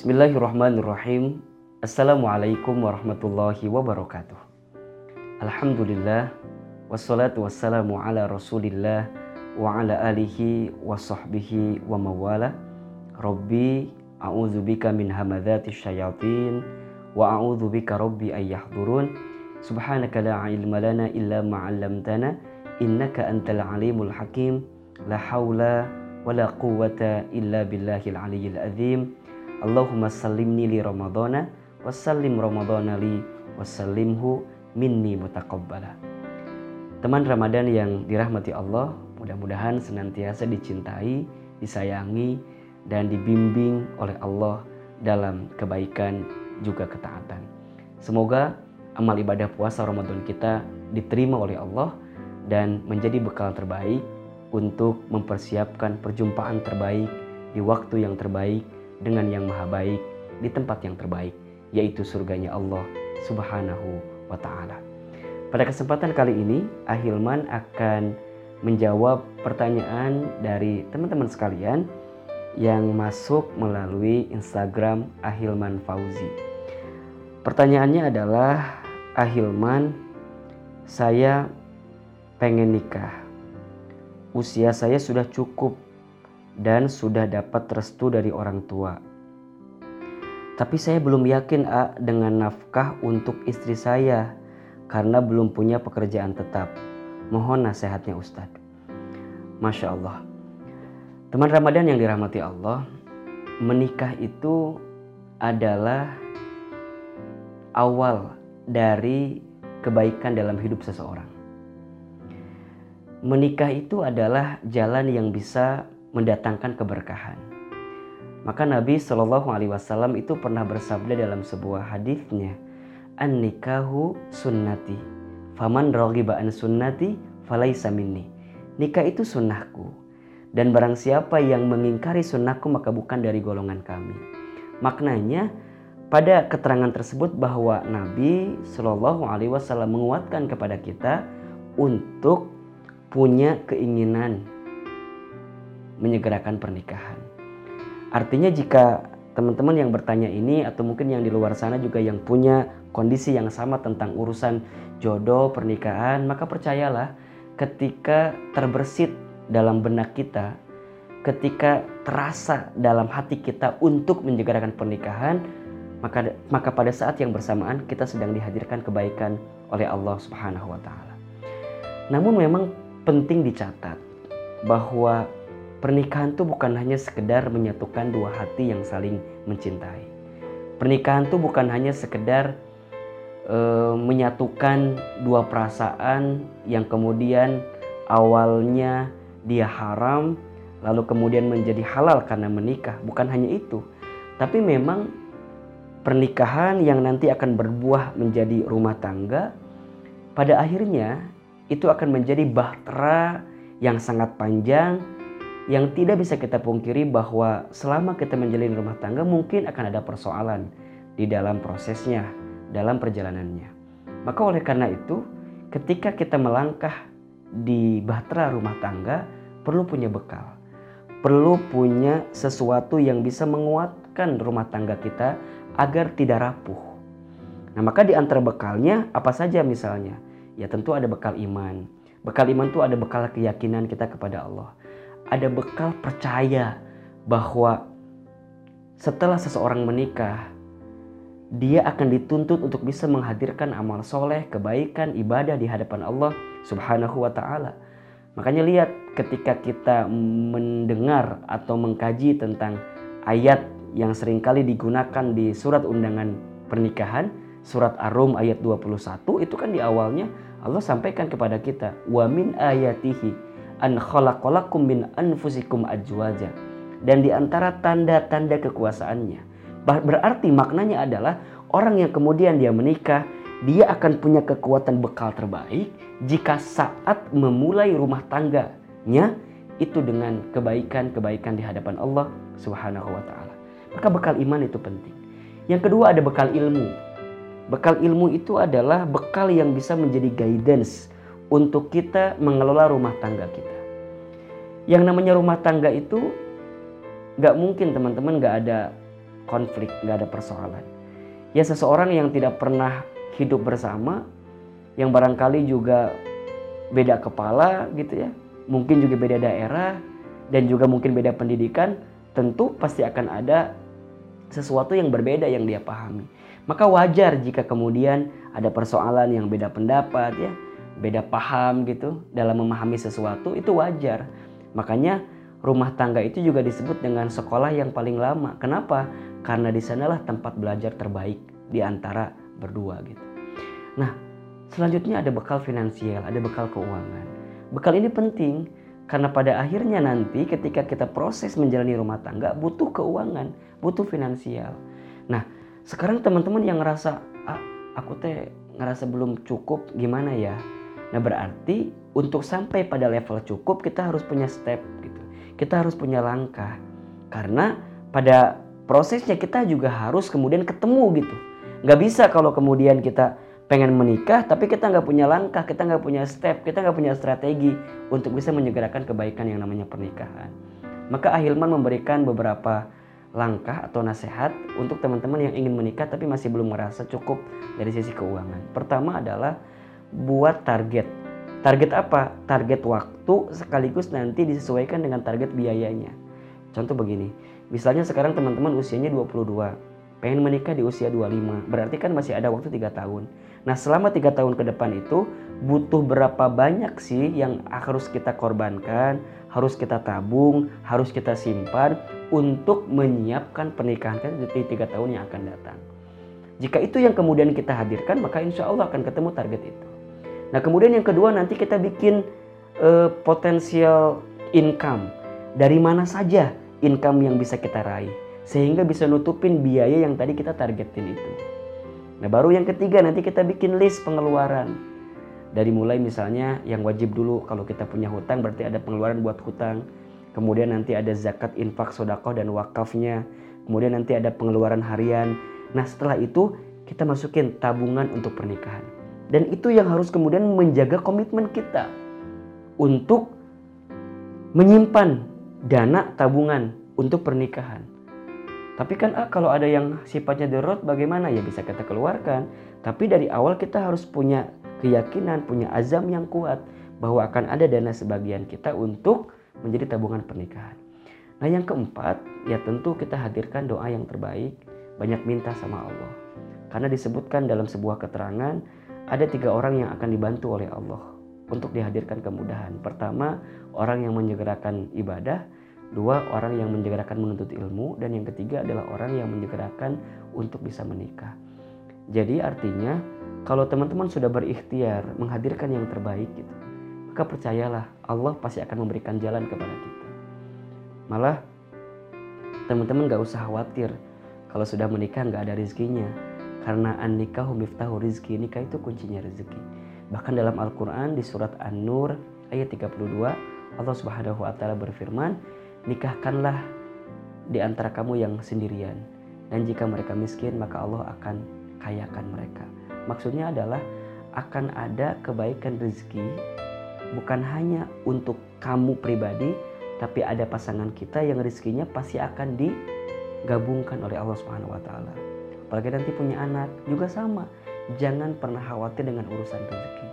Bismillahirrahmanirrahim. Assalamualaikum warahmatullahi wabarakatuh. Alhamdulillah wassalatu wassalamu ala Rasulillah wa ala alihi wa sahbihi wa mawala. Rabbi a'udzubika min hamadzati syayatin wa a'udzubika rabbi ayyahdurun. Subhanaka la ilma lana illa ma 'allamtana innaka antal alimul hakim. La haula wa la quwwata illa billahil aliyyil azim. Allahumma sallimni li ramadhana wassallim ramadhana li wassallimhu minni mutaqabbala. Teman Ramadan yang dirahmati Allah, mudah-mudahan senantiasa dicintai, disayangi dan dibimbing oleh Allah dalam kebaikan juga ketaatan. Semoga amal ibadah puasa Ramadan kita diterima oleh Allah dan menjadi bekal terbaik untuk mempersiapkan perjumpaan terbaik di waktu yang terbaik dengan yang maha baik di tempat yang terbaik yaitu surganya Allah Subhanahu wa taala. Pada kesempatan kali ini Ahilman akan menjawab pertanyaan dari teman-teman sekalian yang masuk melalui Instagram Ahilman Fauzi. Pertanyaannya adalah Ahilman, saya pengen nikah. Usia saya sudah cukup dan sudah dapat restu dari orang tua. Tapi saya belum yakin A dengan nafkah untuk istri saya karena belum punya pekerjaan tetap. Mohon nasihatnya Ustadz. Masya Allah. Teman Ramadan yang dirahmati Allah, menikah itu adalah awal dari kebaikan dalam hidup seseorang. Menikah itu adalah jalan yang bisa mendatangkan keberkahan. Maka Nabi Shallallahu Alaihi Wasallam itu pernah bersabda dalam sebuah hadisnya, an nikahu sunnati, faman rogiba an sunnati, falaisa minni. Nikah itu sunnahku, dan barang siapa yang mengingkari sunnahku maka bukan dari golongan kami. Maknanya pada keterangan tersebut bahwa Nabi Shallallahu Alaihi Wasallam menguatkan kepada kita untuk punya keinginan menyegerakan pernikahan. Artinya jika teman-teman yang bertanya ini atau mungkin yang di luar sana juga yang punya kondisi yang sama tentang urusan jodoh, pernikahan, maka percayalah ketika terbersit dalam benak kita, ketika terasa dalam hati kita untuk menyegerakan pernikahan, maka maka pada saat yang bersamaan kita sedang dihadirkan kebaikan oleh Allah Subhanahu wa taala. Namun memang penting dicatat bahwa Pernikahan itu bukan hanya sekedar menyatukan dua hati yang saling mencintai. Pernikahan itu bukan hanya sekedar e, menyatukan dua perasaan yang kemudian awalnya dia haram lalu kemudian menjadi halal karena menikah. Bukan hanya itu, tapi memang pernikahan yang nanti akan berbuah menjadi rumah tangga pada akhirnya itu akan menjadi bahtera yang sangat panjang yang tidak bisa kita pungkiri bahwa selama kita menjalin rumah tangga mungkin akan ada persoalan di dalam prosesnya, dalam perjalanannya. Maka oleh karena itu, ketika kita melangkah di bahtera rumah tangga, perlu punya bekal. Perlu punya sesuatu yang bisa menguatkan rumah tangga kita agar tidak rapuh. Nah, maka di antara bekalnya apa saja misalnya? Ya tentu ada bekal iman. Bekal iman itu ada bekal keyakinan kita kepada Allah ada bekal percaya bahwa setelah seseorang menikah, dia akan dituntut untuk bisa menghadirkan amal soleh, kebaikan, ibadah di hadapan Allah Subhanahu wa Ta'ala. Makanya, lihat ketika kita mendengar atau mengkaji tentang ayat yang sering kali digunakan di surat undangan pernikahan, surat Ar-Rum ayat 21, itu kan di awalnya Allah sampaikan kepada kita, "Wa min ayatihi an khalaqalakum min anfusikum ajwaja. Dan di antara tanda-tanda kekuasaannya. Berarti maknanya adalah orang yang kemudian dia menikah, dia akan punya kekuatan bekal terbaik jika saat memulai rumah tangganya itu dengan kebaikan-kebaikan di hadapan Allah Subhanahu wa taala. Maka bekal iman itu penting. Yang kedua ada bekal ilmu. Bekal ilmu itu adalah bekal yang bisa menjadi guidance untuk kita mengelola rumah tangga kita. Yang namanya rumah tangga itu gak mungkin teman-teman gak ada konflik, nggak ada persoalan. Ya seseorang yang tidak pernah hidup bersama, yang barangkali juga beda kepala gitu ya, mungkin juga beda daerah, dan juga mungkin beda pendidikan, tentu pasti akan ada sesuatu yang berbeda yang dia pahami. Maka wajar jika kemudian ada persoalan yang beda pendapat ya, beda paham gitu dalam memahami sesuatu itu wajar. Makanya rumah tangga itu juga disebut dengan sekolah yang paling lama. Kenapa? Karena di sanalah tempat belajar terbaik di antara berdua gitu. Nah, selanjutnya ada bekal finansial, ada bekal keuangan. Bekal ini penting karena pada akhirnya nanti ketika kita proses menjalani rumah tangga butuh keuangan, butuh finansial. Nah, sekarang teman-teman yang ngerasa ah, aku teh ngerasa belum cukup gimana ya? Nah, berarti untuk sampai pada level cukup kita harus punya step gitu. Kita harus punya langkah. Karena pada prosesnya kita juga harus kemudian ketemu gitu nggak bisa kalau kemudian kita pengen menikah tapi kita nggak punya langkah kita nggak punya step kita nggak punya strategi untuk bisa menyegerakan kebaikan yang namanya pernikahan maka Ahilman memberikan beberapa langkah atau nasihat untuk teman-teman yang ingin menikah tapi masih belum merasa cukup dari sisi keuangan pertama adalah buat target target apa target waktu sekaligus nanti disesuaikan dengan target biayanya contoh begini Misalnya sekarang teman-teman usianya 22, pengen menikah di usia 25, berarti kan masih ada waktu 3 tahun. Nah selama 3 tahun ke depan itu butuh berapa banyak sih yang harus kita korbankan, harus kita tabung, harus kita simpan untuk menyiapkan pernikahan kita di 3 tahun yang akan datang. Jika itu yang kemudian kita hadirkan, maka insya Allah akan ketemu target itu. Nah kemudian yang kedua nanti kita bikin uh, potensial income. Dari mana saja income yang bisa kita raih sehingga bisa nutupin biaya yang tadi kita targetin itu. Nah, baru yang ketiga nanti kita bikin list pengeluaran. Dari mulai misalnya yang wajib dulu kalau kita punya hutang berarti ada pengeluaran buat hutang. Kemudian nanti ada zakat, infak, sodakoh dan wakafnya. Kemudian nanti ada pengeluaran harian. Nah setelah itu kita masukin tabungan untuk pernikahan. Dan itu yang harus kemudian menjaga komitmen kita untuk menyimpan dana tabungan untuk pernikahan. Tapi kan ah, kalau ada yang sifatnya darurat bagaimana ya bisa kita keluarkan. Tapi dari awal kita harus punya keyakinan, punya azam yang kuat bahwa akan ada dana sebagian kita untuk menjadi tabungan pernikahan. Nah yang keempat ya tentu kita hadirkan doa yang terbaik, banyak minta sama Allah. Karena disebutkan dalam sebuah keterangan ada tiga orang yang akan dibantu oleh Allah untuk dihadirkan kemudahan. Pertama, orang yang menyegerakan ibadah, dua orang yang menyegerakan menuntut ilmu, dan yang ketiga adalah orang yang menyegerakan untuk bisa menikah. Jadi artinya kalau teman-teman sudah berikhtiar menghadirkan yang terbaik gitu, maka percayalah Allah pasti akan memberikan jalan kepada kita. Malah teman-teman gak usah khawatir kalau sudah menikah nggak ada rezekinya karena an nikahu miftahu rizki nikah itu kuncinya rezeki. Bahkan dalam Al-Quran di surat An-Nur ayat 32 Allah subhanahu wa ta'ala berfirman Nikahkanlah di antara kamu yang sendirian Dan jika mereka miskin maka Allah akan kayakan mereka. Maksudnya adalah akan ada kebaikan rezeki Bukan hanya untuk kamu pribadi Tapi ada pasangan kita yang rezekinya pasti akan digabungkan oleh Allah subhanahu wa ta'ala Apalagi nanti punya anak juga sama jangan pernah khawatir dengan urusan rezeki.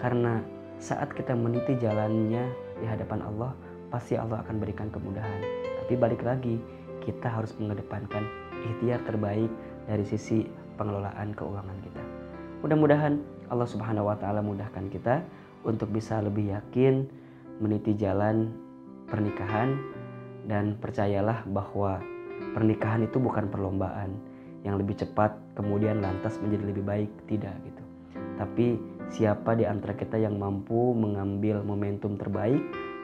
Karena saat kita meniti jalannya di hadapan Allah, pasti Allah akan berikan kemudahan. Tapi balik lagi, kita harus mengedepankan ikhtiar terbaik dari sisi pengelolaan keuangan kita. Mudah-mudahan Allah Subhanahu wa taala mudahkan kita untuk bisa lebih yakin meniti jalan pernikahan dan percayalah bahwa pernikahan itu bukan perlombaan yang lebih cepat kemudian lantas menjadi lebih baik. Tidak gitu. Tapi siapa di antara kita yang mampu mengambil momentum terbaik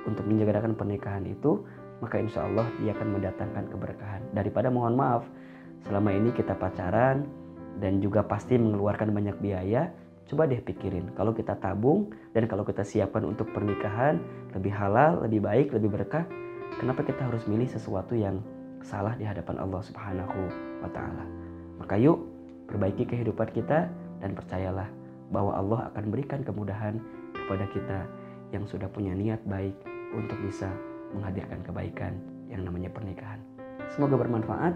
untuk menjegarakan pernikahan itu maka insya Allah dia akan mendatangkan keberkahan. Daripada mohon maaf selama ini kita pacaran dan juga pasti mengeluarkan banyak biaya coba deh pikirin. Kalau kita tabung dan kalau kita siapkan untuk pernikahan lebih halal lebih baik lebih berkah kenapa kita harus milih sesuatu yang salah di hadapan Allah Subhanahu wa taala maka yuk perbaiki kehidupan kita dan percayalah bahwa Allah akan berikan kemudahan kepada kita yang sudah punya niat baik untuk bisa menghadirkan kebaikan yang namanya pernikahan. Semoga bermanfaat.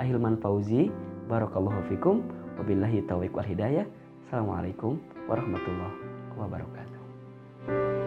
Ahilman Fauzi. Barakallahu fikum. Wabillahi taufiq wal hidayah. Assalamualaikum warahmatullahi wabarakatuh.